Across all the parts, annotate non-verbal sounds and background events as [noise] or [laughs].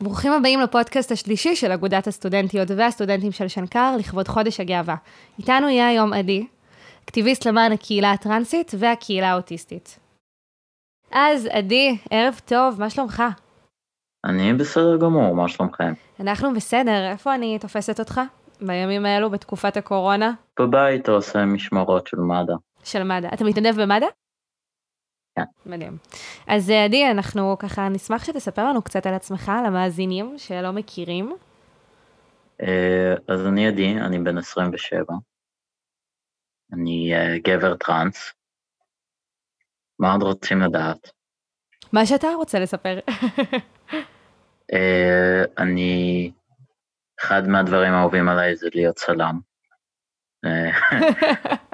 ברוכים הבאים לפודקאסט השלישי של אגודת הסטודנטיות והסטודנטים של שנקר לכבוד חודש הגאווה. איתנו יהיה היום עדי, אקטיביסט למען הקהילה הטרנסית והקהילה האוטיסטית. אז עדי, ערב טוב, מה שלומך? אני בסדר גמור, מה שלומכם? אנחנו בסדר, איפה אני תופסת אותך? בימים האלו, בתקופת הקורונה? בבית עושה משמרות של מד"א. של מד"א. אתה מתנדב במד"א? כן. מדהים. אז אה, עדי, אנחנו ככה נשמח שתספר לנו קצת על עצמך, על המאזינים שלא מכירים. אה, אז אני עדי, אני בן 27. אני אה, גבר טראנס. מה עוד רוצים לדעת? מה שאתה רוצה לספר. אני, אחד מהדברים האהובים עליי זה להיות צלם. [laughs]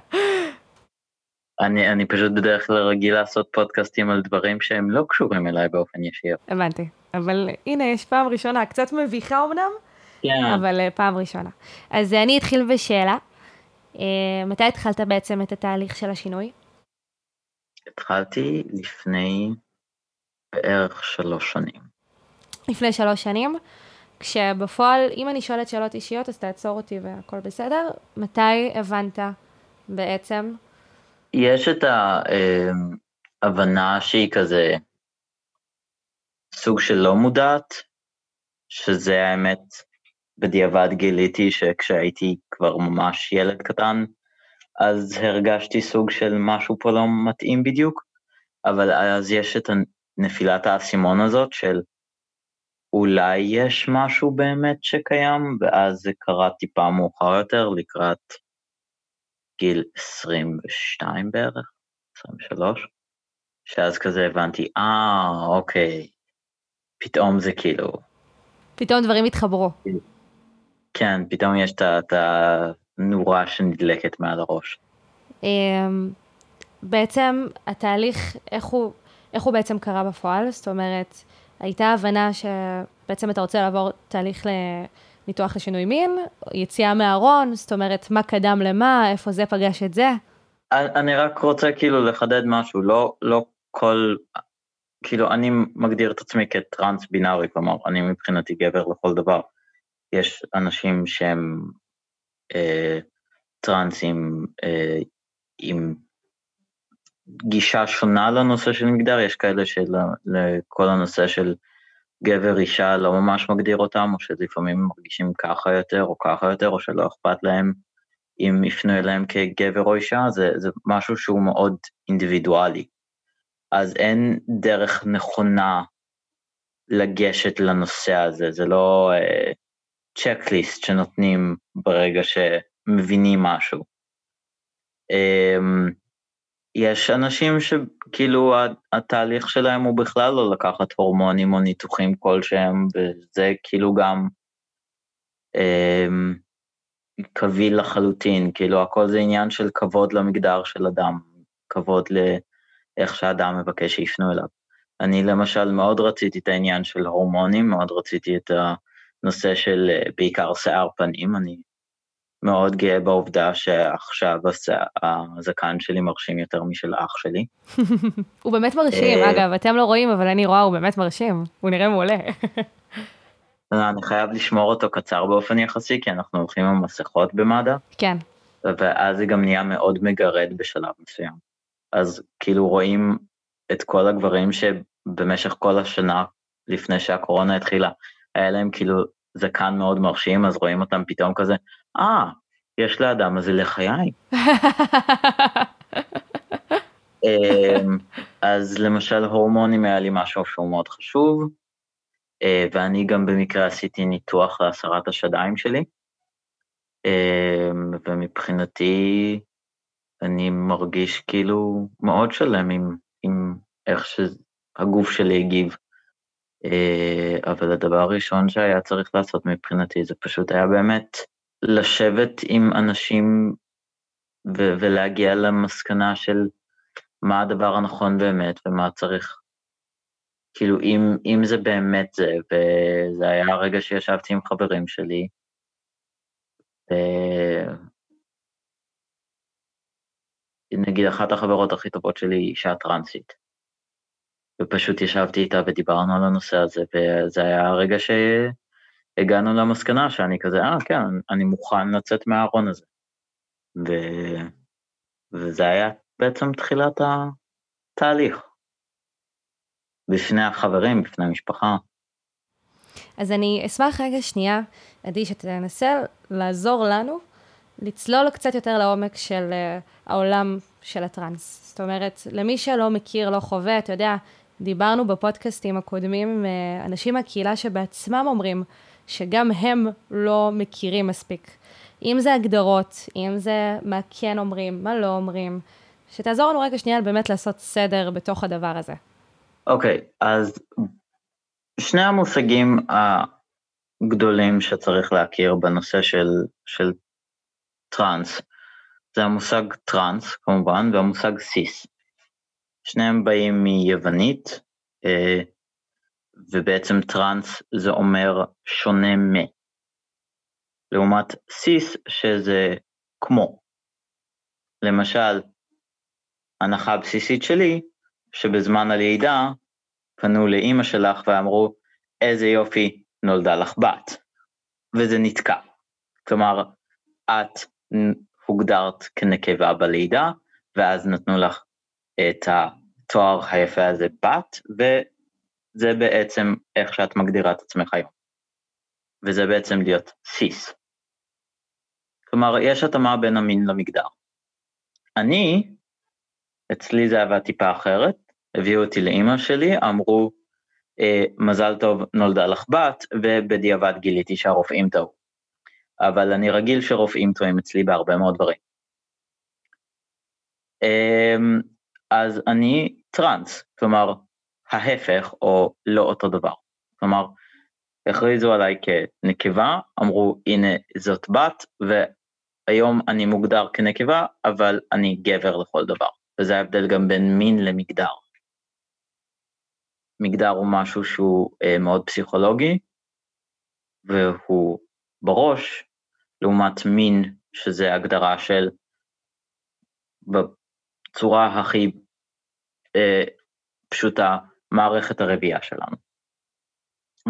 אני, אני פשוט בדרך כלל רגיל לעשות פודקאסטים על דברים שהם לא קשורים אליי באופן ישיר. הבנתי, אבל הנה יש פעם ראשונה, קצת מביכה אמנם, כן. אבל uh, פעם ראשונה. אז uh, אני אתחיל בשאלה, uh, מתי התחלת בעצם את התהליך של השינוי? התחלתי לפני בערך שלוש שנים. לפני שלוש שנים, כשבפועל, אם אני שואלת שאלות אישיות, אז תעצור אותי והכל בסדר. מתי הבנת בעצם יש את ההבנה שהיא כזה סוג של לא מודעת, שזה האמת, בדיעבד גיליתי שכשהייתי כבר ממש ילד קטן, אז הרגשתי סוג של משהו פה לא מתאים בדיוק, אבל אז יש את נפילת האסימון הזאת של אולי יש משהו באמת שקיים, ואז זה קרה טיפה מאוחר יותר, לקראת גיל 22 בערך, 23, שאז כזה הבנתי, אה, אוקיי, פתאום זה כאילו... פתאום דברים התחברו. כן, פתאום יש את הנורה שנדלקת מעל הראש. אמ, בעצם התהליך, איך הוא, איך הוא בעצם קרה בפועל? זאת אומרת, הייתה הבנה שבעצם אתה רוצה לעבור תהליך ל... ניתוח לשינוי מין, יציאה מהארון, זאת אומרת, מה קדם למה, איפה זה פגש את זה. אני רק רוצה כאילו לחדד משהו, לא, לא כל, כאילו אני מגדיר את עצמי כטרנס בינארי, כלומר, אני מבחינתי גבר לכל דבר. יש אנשים שהם אה, טרנסים אה, עם גישה שונה לנושא של מגדר, יש כאלה שלכל הנושא של גבר אישה לא ממש מגדיר אותם, או שלפעמים מרגישים ככה יותר או ככה יותר, או שלא אכפת להם אם יפנו אליהם כגבר או אישה, זה, זה משהו שהוא מאוד אינדיבידואלי. אז אין דרך נכונה לגשת לנושא הזה, זה לא צ'קליסט uh, שנותנים ברגע שמבינים משהו. Um, יש אנשים שכאילו התהליך שלהם הוא בכלל לא לקחת הורמונים או ניתוחים כלשהם, וזה כאילו גם אה, קביל לחלוטין, כאילו הכל זה עניין של כבוד למגדר של אדם, כבוד לאיך שאדם מבקש שיפנו אליו. אני למשל מאוד רציתי את העניין של הורמונים, מאוד רציתי את הנושא של אה, בעיקר שיער פנים, אני מאוד גאה בעובדה שעכשיו הזקן שלי מרשים יותר משל אח שלי. [laughs] הוא באמת מרשים, אה, אגב, אתם לא רואים, אבל אני רואה, הוא באמת מרשים, הוא נראה מעולה. [laughs] אני חייב לשמור אותו קצר באופן יחסי, כי אנחנו הולכים עם מסכות במד"א. כן. ואז זה גם נהיה מאוד מגרד בשלב מסוים. אז כאילו רואים את כל הגברים שבמשך כל השנה לפני שהקורונה התחילה, היה להם כאילו זקן מאוד מרשים, אז רואים אותם פתאום כזה, אה, יש לאדם הזה לחיים. [laughs] אמ, אז למשל הורמונים היה לי משהו שהוא מאוד חשוב, אה, ואני גם במקרה עשיתי ניתוח להסרת השדיים שלי, אמ, ומבחינתי אני מרגיש כאילו מאוד שלם עם, עם איך שהגוף שלי הגיב. אה, אבל הדבר הראשון שהיה צריך לעשות מבחינתי זה פשוט היה באמת לשבת עם אנשים ו- ולהגיע למסקנה של מה הדבר הנכון באמת ומה צריך, כאילו אם, אם זה באמת זה, וזה היה הרגע שישבתי עם חברים שלי, ו... נגיד אחת החברות הכי טובות שלי היא אישה טרנסית. ופשוט ישבתי איתה ודיברנו על הנושא הזה, וזה היה הרגע שהגענו למסקנה שאני כזה, אה, כן, אני מוכן לצאת מהארון הזה. ו... וזה היה בעצם תחילת התהליך. בפני החברים, בפני המשפחה. אז אני אשמח רגע שנייה, עדי, שתנסה לעזור לנו לצלול קצת יותר לעומק של uh, העולם של הטראנס. זאת אומרת, למי שלא מכיר, לא חווה, אתה יודע, דיברנו בפודקאסטים הקודמים עם uh, אנשים מהקהילה שבעצמם אומרים שגם הם לא מכירים מספיק. אם זה הגדרות, אם זה מה כן אומרים, מה לא אומרים, שתעזור לנו רגע שנייה באמת לעשות סדר בתוך הדבר הזה. אוקיי, okay, אז שני המושגים הגדולים שצריך להכיר בנושא של, של טראנס, זה המושג טראנס כמובן והמושג סיס. שניהם באים מיוונית, אה, ובעצם טראנס זה אומר שונה מ. לעומת סיס שזה כמו. למשל, הנחה הבסיסית שלי, שבזמן הלידה פנו לאימא שלך ואמרו, איזה יופי, נולדה לך בת. וזה נתקע. כלומר, את הוגדרת כנקבה בלידה, ואז נתנו לך את התואר היפה הזה בת, וזה בעצם איך שאת מגדירה את עצמך היום. וזה בעצם להיות סיס. כלומר, יש התאמה בין המין למגדר. אני, אצלי זה עבד טיפה אחרת, הביאו אותי לאימא שלי, אמרו, אה, מזל טוב, נולדה לך בת, ובדיעבד גיליתי שהרופאים טעו. אבל אני רגיל שרופאים טועים אצלי בהרבה מאוד דברים. אה, אז אני טראנס, כלומר, ההפך או לא אותו דבר. כלומר, הכריזו עליי כנקבה, אמרו, הנה זאת בת, והיום אני מוגדר כנקבה, אבל אני גבר לכל דבר. וזה ההבדל גם בין מין למגדר. מגדר הוא משהו שהוא אה, מאוד פסיכולוגי, והוא בראש, לעומת מין, שזה הגדרה של, בצורה הכי אה, פשוטה, מערכת הרבייה שלנו.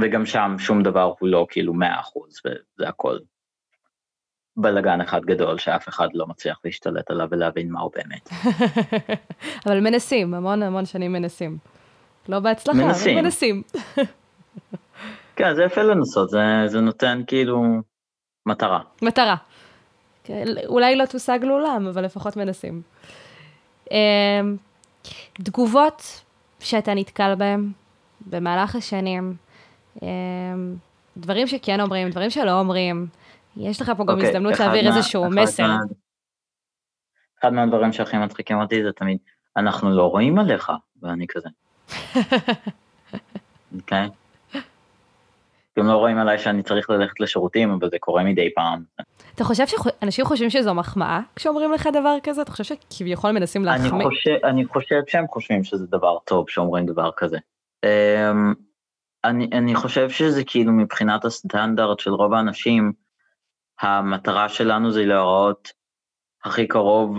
וגם שם שום דבר הוא לא כאילו 100% וזה הכל בלאגן אחד גדול שאף אחד לא מצליח להשתלט עליו ולהבין מה הוא באמת. [laughs] אבל מנסים, המון המון שנים מנסים. לא בהצלחה, מנסים. אבל מנסים. [laughs] כן, זה יפה לנסות, זה, זה נותן כאילו מטרה. מטרה. אולי לא תושג לעולם, אבל לפחות מנסים. אמ, תגובות שאתה נתקל בהן במהלך השנים, אמ, דברים שכן אומרים, דברים שלא אומרים, יש לך פה גם okay, אוקיי, הזדמנות להעביר מה, איזשהו אחד מסר. מה, אחד מהדברים שהכי מצחיקים אותי זה תמיד, אנחנו לא רואים עליך, ואני כזה. [laughs] אוקיי? גם לא רואים עליי שאני צריך ללכת לשירותים, אבל זה קורה מדי פעם. אתה חושב שאנשים חושבים שזו מחמאה כשאומרים לך דבר כזה? אתה חושב שכביכול מנסים להחמיא? אני חושב, אני חושב שהם חושבים שזה דבר טוב שאומרים דבר כזה. Um, אני, אני חושב שזה כאילו מבחינת הסטנדרט של רוב האנשים, המטרה שלנו זה להיראות הכי קרוב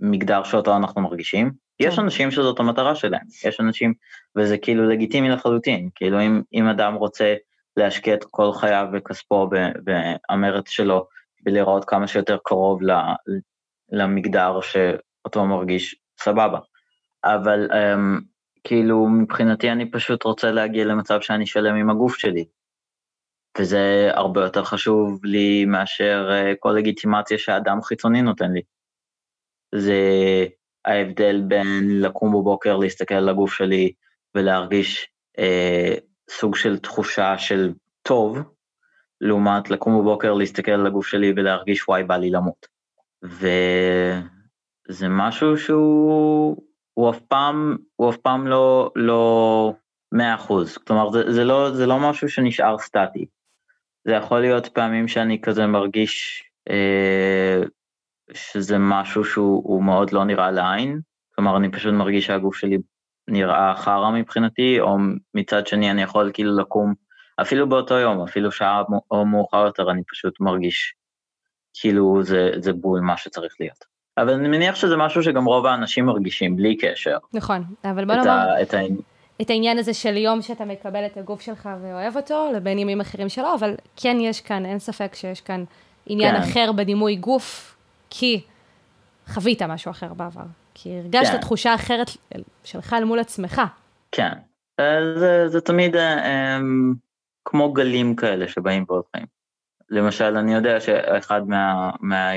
למגדר שאותו אנחנו מרגישים. יש כן. אנשים שזאת המטרה שלהם, יש אנשים, וזה כאילו לגיטימי לחלוטין, כאילו אם, אם אדם רוצה להשקיע את כל חייו וכספו במרץ שלו ולראות כמה שיותר קרוב למגדר שאותו מרגיש, סבבה. אבל um, כאילו מבחינתי אני פשוט רוצה להגיע למצב שאני שלם עם הגוף שלי. וזה הרבה יותר חשוב לי מאשר uh, כל לגיטימציה שאדם חיצוני נותן לי. זה ההבדל בין לקום בבוקר, להסתכל על הגוף שלי ולהרגיש אה, סוג של תחושה של טוב, לעומת לקום בבוקר, להסתכל על הגוף שלי ולהרגיש וואי בא לי למות. וזה משהו שהוא הוא אף פעם, הוא אף פעם לא, לא 100%, כלומר זה, זה, לא, זה לא משהו שנשאר סטטי. זה יכול להיות פעמים שאני כזה מרגיש אה, שזה משהו שהוא מאוד לא נראה לעין, כלומר אני פשוט מרגיש שהגוף שלי נראה חרא מבחינתי, או מצד שני אני יכול כאילו לקום, אפילו באותו יום, אפילו שעה או מאוחר יותר, אני פשוט מרגיש כאילו זה, זה בול מה שצריך להיות. אבל אני מניח שזה משהו שגם רוב האנשים מרגישים בלי קשר. נכון, אבל בוא נאמר, את, ה, את העניין הזה של יום שאתה מקבל את הגוף שלך ואוהב אותו, לבין ימים אחרים שלא, אבל כן יש כאן, אין ספק שיש כאן עניין כן. אחר בדימוי גוף, כי חווית משהו אחר בעבר. כי הרגשת כן. תחושה אחרת שלך אל מול עצמך. כן, אה, זה, זה תמיד אה, אמ, כמו גלים כאלה שבאים והולכים. למשל, אני יודע שאחד מה... מה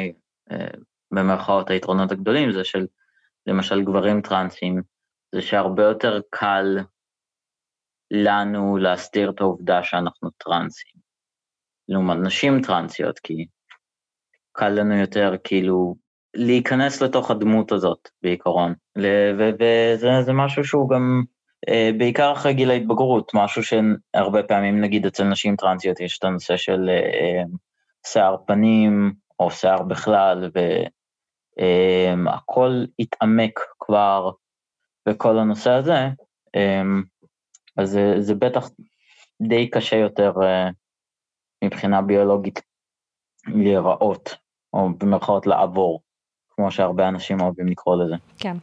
אה, במרכאות היתרונות הגדולים זה של למשל גברים טרנסים, זה שהרבה יותר קל לנו להסתיר את העובדה שאנחנו טרנסים, לעומת נשים טרנסיות, כי קל לנו יותר כאילו להיכנס לתוך הדמות הזאת בעיקרון, וזה משהו שהוא גם אה, בעיקר אחרי גיל ההתבגרות, משהו שהרבה פעמים נגיד אצל נשים טרנסיות יש את הנושא של אה, שיער פנים או שיער בכלל, והכל אה, התעמק כבר בכל הנושא הזה, אז זה, זה בטח די קשה יותר מבחינה ביולוגית להיראות, או במרכאות לעבור, כמו שהרבה אנשים אוהבים לקרוא לזה. כן.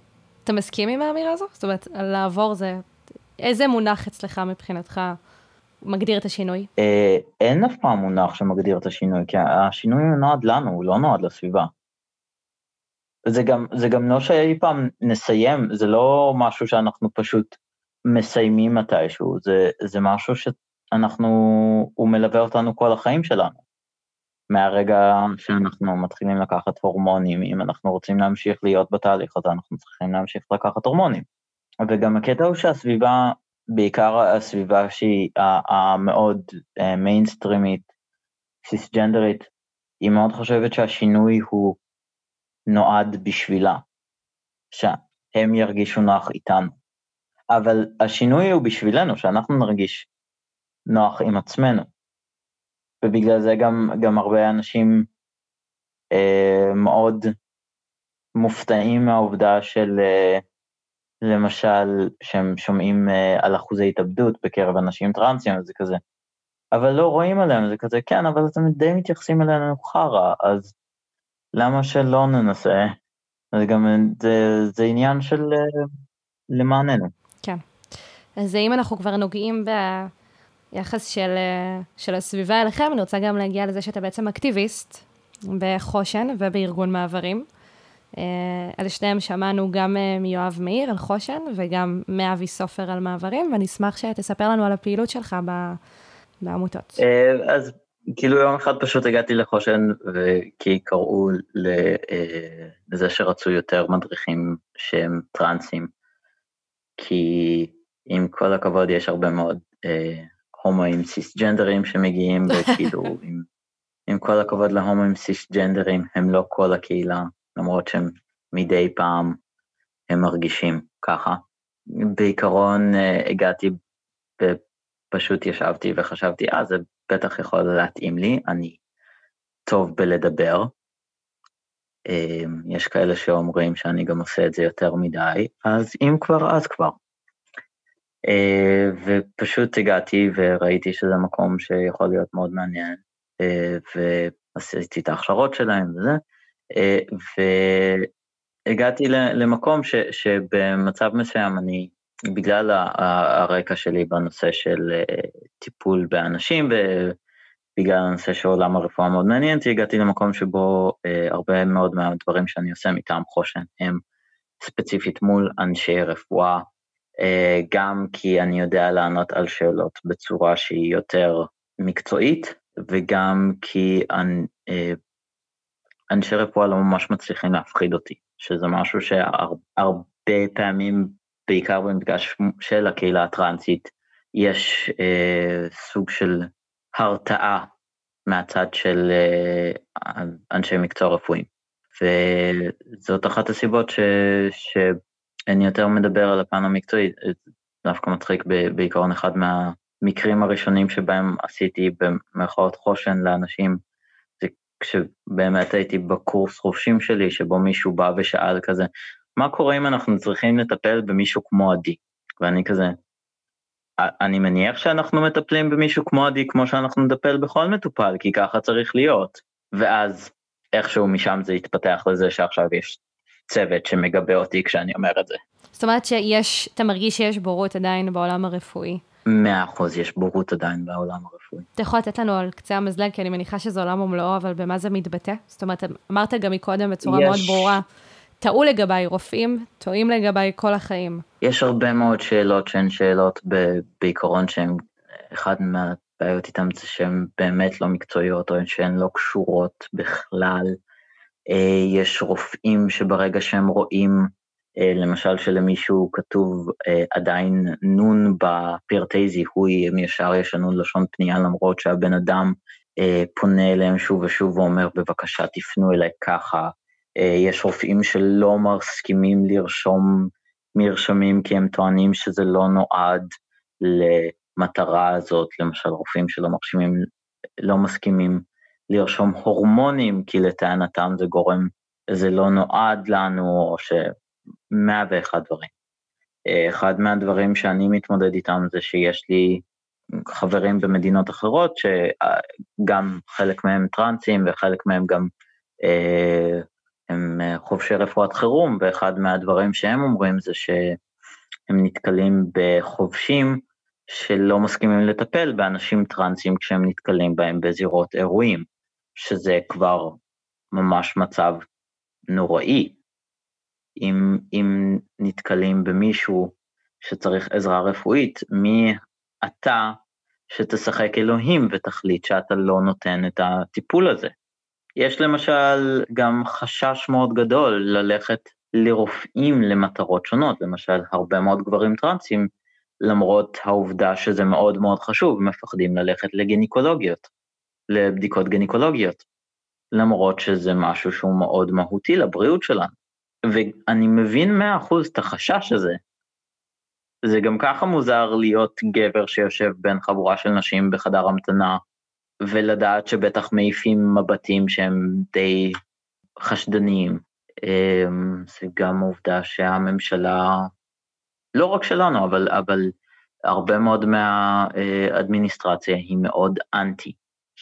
אתה מסכים עם האמירה הזו? זאת אומרת, לעבור זה... איזה מונח אצלך מבחינתך מגדיר את השינוי? אה, אין אף פעם מונח שמגדיר את השינוי, כי השינוי נועד לנו, הוא לא נועד לסביבה. זה גם, זה גם לא שאי פעם נסיים, זה לא משהו שאנחנו פשוט מסיימים מתישהו, זה, זה משהו שאנחנו, הוא מלווה אותנו כל החיים שלנו. מהרגע שאנחנו מתחילים לקחת הורמונים, אם אנחנו רוצים להמשיך להיות בתהליך הזה, אנחנו צריכים להמשיך לקחת הורמונים. וגם הקטע הוא שהסביבה, בעיקר הסביבה שהיא המאוד מיינסטרימית, סיסג'נדרית, היא מאוד חושבת שהשינוי הוא נועד בשבילה, שהם ירגישו נוח איתנו. אבל השינוי הוא בשבילנו, שאנחנו נרגיש נוח עם עצמנו. ובגלל זה גם, גם הרבה אנשים אה, מאוד מופתעים מהעובדה של, אה, למשל, שהם שומעים אה, על אחוזי התאבדות בקרב אנשים טרנסים, זה כזה, אבל לא רואים עליהם, זה כזה, כן, אבל אתם די מתייחסים אלינו חרא, אז למה שלא ננסה? זה גם, זה, זה עניין של אה, למעננו. כן. אז אם אנחנו כבר נוגעים ב... יחס של, אה, של הסביבה אליכם, אני רוצה גם להגיע לזה שאתה בעצם אקטיביסט בחושן ובארגון מעברים. אה, על שניהם שמענו גם אה, מיואב מאיר על חושן וגם מאבי סופר על מעברים, ואני אשמח שתספר לנו על הפעילות שלך בעמותות. אז כאילו יום אחד פשוט הגעתי לחושן כי קראו לזה שרצו יותר מדריכים שהם טרנסים, כי עם כל הכבוד יש הרבה מאוד הומואים סיסג'נדרים שמגיעים, [laughs] וכאילו, עם, עם כל הכבוד להומואים סיסג'נדרים, הם לא כל הקהילה, למרות שהם מדי פעם הם מרגישים ככה. בעיקרון אה, הגעתי ופשוט ישבתי וחשבתי, אה, זה בטח יכול להתאים לי, אני טוב בלדבר. אה, יש כאלה שאומרים שאני גם עושה את זה יותר מדי, אז אם כבר, אז כבר. אה, ופשוט הגעתי וראיתי שזה מקום שיכול להיות מאוד מעניין, אה, ועשיתי את ההכשרות שלהם וזה, אה, והגעתי למקום ש, שבמצב מסוים אני, בגלל הרקע שלי בנושא של טיפול באנשים, ובגלל הנושא שעולם הרפואה מאוד מעניין הגעתי למקום שבו הרבה מאוד מהדברים שאני עושה מטעם חושן הם ספציפית מול אנשי רפואה, אה, גם כי אני יודע לענות על שאלות בצורה שהיא יותר מקצועית, וגם כי אה, אנשי רפואה לא ממש מצליחים להפחיד אותי, שזה משהו שהרבה פעמים, בעיקר במפגש של הקהילה הטרנסית, יש אה, סוג של הרתעה מהצד של אה, אנשי מקצוע רפואיים. וזאת אחת הסיבות ש, אני יותר מדבר על הפן המקצועי, דווקא מצחיק בעיקרון אחד מהמקרים הראשונים שבהם עשיתי במרכאות חושן לאנשים, זה כשבאמת הייתי בקורס חובשים שלי, שבו מישהו בא ושאל כזה, מה קורה אם אנחנו צריכים לטפל במישהו כמו עדי? ואני כזה, אני מניח שאנחנו מטפלים במישהו כמו עדי כמו שאנחנו נטפל בכל מטופל, כי ככה צריך להיות. ואז איכשהו משם זה התפתח לזה שעכשיו יש צוות שמגבה אותי כשאני אומר את זה. זאת אומרת שיש, אתה מרגיש שיש בורות עדיין בעולם הרפואי. מאה אחוז יש בורות עדיין בעולם הרפואי. אתה יכול לתת לנו על קצה המזלג, כי אני מניחה שזה עולם ומלואו, אבל במה זה מתבטא? זאת אומרת, אמרת גם מקודם בצורה יש... מאוד ברורה, טעו לגביי רופאים, טועים לגביי כל החיים. יש הרבה מאוד שאלות שהן שאלות ב- בעיקרון שהן, אחד מהבעיות איתן זה שהן באמת לא מקצועיות, או שהן לא קשורות בכלל. אה, יש רופאים שברגע שהם רואים, אה, למשל שלמישהו כתוב אה, עדיין נון בפרטי זיהוי, הם ישר ישנו לשון פנייה למרות שהבן אדם פונה אליהם שוב ושוב ואומר בבקשה תפנו אליי ככה. יש רופאים שלא מסכימים לרשום מרשמים כי הם טוענים שזה לא נועד למטרה הזאת, למשל רופאים שלא מרשימים, לא מסכימים לרשום הורמונים, כי לטענתם זה גורם, זה לא נועד לנו, או שמאה ואחד דברים. אחד מהדברים שאני מתמודד איתם זה שיש לי חברים במדינות אחרות, שגם חלק מהם טרנסים וחלק מהם גם אה, הם חובשי רפואת חירום, ואחד מהדברים שהם אומרים זה שהם נתקלים בחובשים שלא מסכימים לטפל באנשים טרנסים כשהם נתקלים בהם בזירות אירועים. שזה כבר ממש מצב נוראי. אם, אם נתקלים במישהו שצריך עזרה רפואית, מי אתה שתשחק אלוהים ותחליט שאתה לא נותן את הטיפול הזה? יש למשל גם חשש מאוד גדול ללכת לרופאים למטרות שונות, למשל הרבה מאוד גברים טרנסים, למרות העובדה שזה מאוד מאוד חשוב, מפחדים ללכת לגינקולוגיות. לבדיקות גניקולוגיות, למרות שזה משהו שהוא מאוד מהותי לבריאות שלנו. ואני מבין מאה אחוז את החשש הזה. זה גם ככה מוזר להיות גבר שיושב בין חבורה של נשים בחדר המתנה, ולדעת שבטח מעיפים מבטים שהם די חשדניים. אמ, זה גם עובדה שהממשלה, לא רק שלנו, אבל, אבל הרבה מאוד מהאדמיניסטרציה היא מאוד אנטי.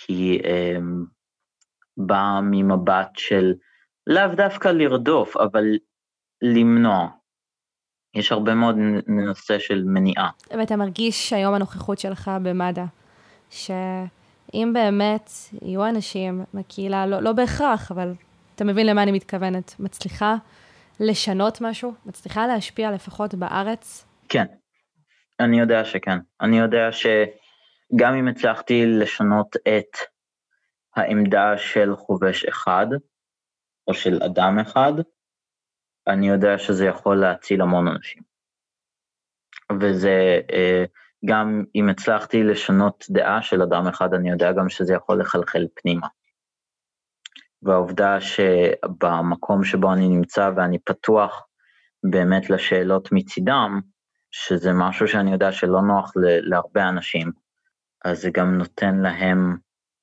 היא אה, באה ממבט של לאו דווקא לרדוף, אבל למנוע. יש הרבה מאוד נושא של מניעה. ואתה מרגיש היום הנוכחות שלך במד"א, שאם באמת יהיו אנשים מהקהילה, לא, לא בהכרח, אבל אתה מבין למה אני מתכוונת, מצליחה לשנות משהו? מצליחה להשפיע לפחות בארץ? כן, אני יודע שכן. אני יודע ש... גם אם הצלחתי לשנות את העמדה של חובש אחד, או של אדם אחד, אני יודע שזה יכול להציל המון אנשים. וזה, אה, גם אם הצלחתי לשנות דעה של אדם אחד, אני יודע גם שזה יכול לחלחל פנימה. והעובדה שבמקום שבו אני נמצא ואני פתוח באמת לשאלות מצידם, שזה משהו שאני יודע שלא נוח להרבה אנשים, אז זה גם נותן להם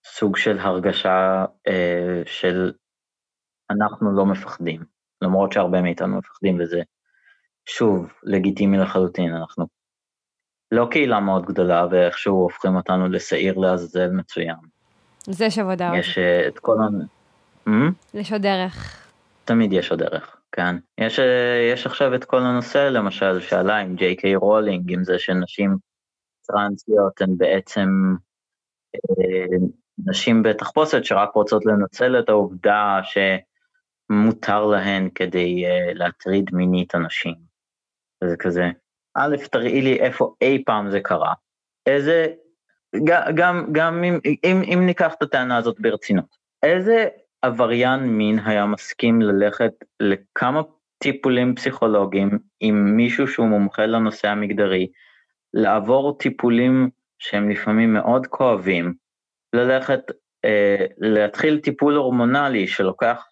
סוג של הרגשה אה, של אנחנו לא מפחדים, למרות שהרבה מאיתנו מפחדים וזה שוב לגיטימי לחלוטין, אנחנו לא קהילה מאוד גדולה ואיכשהו הופכים אותנו לשעיר לעזאזל מצוין. זה יש עבודה. יש uh, את כל ה... Hmm? יש עוד דרך. תמיד יש עוד דרך, כן. יש, uh, יש עכשיו את כל הנושא למשל שעלה עם ג'יי קיי רולינג, עם זה שנשים טרנסיות הן בעצם אה, נשים בתחפושת שרק רוצות לנצל את העובדה שמותר להן כדי אה, להטריד מינית אנשים. וזה כזה, א', תראי לי איפה אי פעם זה קרה. איזה, גם, גם אם, אם, אם ניקח את הטענה הזאת ברצינות, איזה עבריין מין היה מסכים ללכת לכמה טיפולים פסיכולוגיים עם מישהו שהוא מומחה לנושא המגדרי, לעבור טיפולים שהם לפעמים מאוד כואבים, ללכת, אה, להתחיל טיפול הורמונלי שלוקח,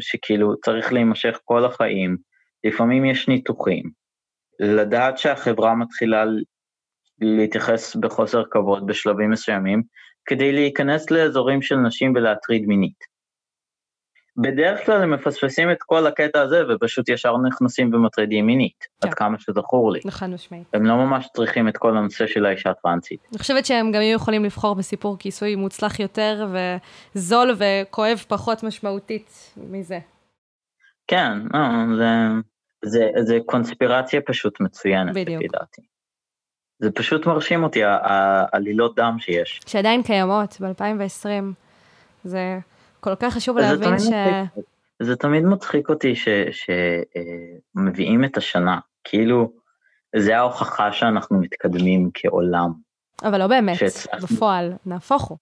שכאילו צריך להימשך כל החיים, לפעמים יש ניתוחים, לדעת שהחברה מתחילה להתייחס בחוסר כבוד בשלבים מסוימים, כדי להיכנס לאזורים של נשים ולהטריד מינית. בדרך כלל הם מפספסים את כל הקטע הזה ופשוט ישר נכנסים ומטרידים מינית, כן. עד כמה שזכור לי. חד משמעית. הם לא ממש צריכים את כל הנושא של האישה הטרנסית. אני חושבת שהם גם היו יכולים לבחור בסיפור כיסוי מוצלח יותר וזול וכואב פחות משמעותית מזה. כן, לא, זה, זה, זה קונספירציה פשוט מצוינת, בדיוק. לפי דעתי. זה פשוט מרשים אותי, העלילות דם שיש. שעדיין קיימות ב-2020. זה כל כך חשוב להבין ש... מצחיק- זה תמיד מצחיק אותי שמביאים את השנה, כאילו, זה ההוכחה שאנחנו מתקדמים כעולם. אבל לא באמת, שהצלחנו. בפועל, נהפוך הוא.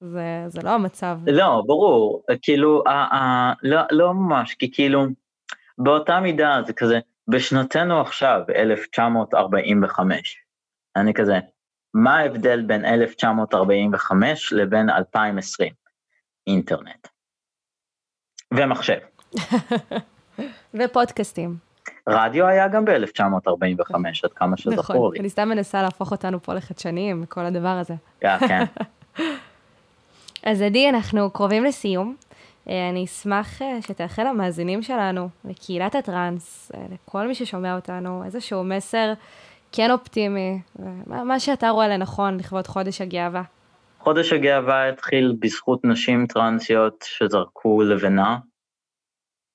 זה, זה לא המצב. לא, ברור, כאילו, ה- ה- לא, לא ממש, כי כאילו, באותה מידה זה כזה, בשנתנו עכשיו, 1945, אני כזה, מה ההבדל בין 1945 לבין 2020? אינטרנט. ומחשב. [laughs] ופודקאסטים. רדיו היה גם ב-1945, עד כמה שזכור נכון, לי. אני סתם מנסה להפוך אותנו פה לחדשניים, כל הדבר הזה. כן, כן. [laughs] אז עדי, אנחנו קרובים לסיום. אה, אני אשמח אה, שתאחל למאזינים שלנו, לקהילת הטראנס, אה, לכל מי ששומע אותנו, איזשהו מסר כן אופטימי, מה שאתה רואה לנכון לכבוד חודש הגאווה. חודש הגאווה התחיל בזכות נשים טרנסיות שזרקו לבנה.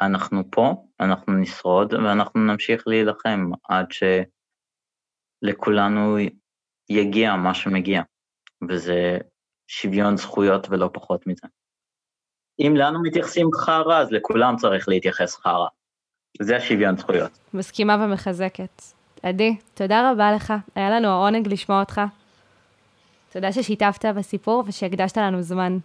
אנחנו פה, אנחנו נשרוד, ואנחנו נמשיך להילחם עד שלכולנו יגיע מה שמגיע, וזה שוויון זכויות ולא פחות מזה. אם לנו מתייחסים חרא, אז לכולם צריך להתייחס חרא. זה השוויון זכויות. מסכימה ומחזקת. עדי, תודה רבה לך, היה לנו העונג לשמוע אותך. תודה ששיתפת בסיפור ושהקדשת לנו זמן.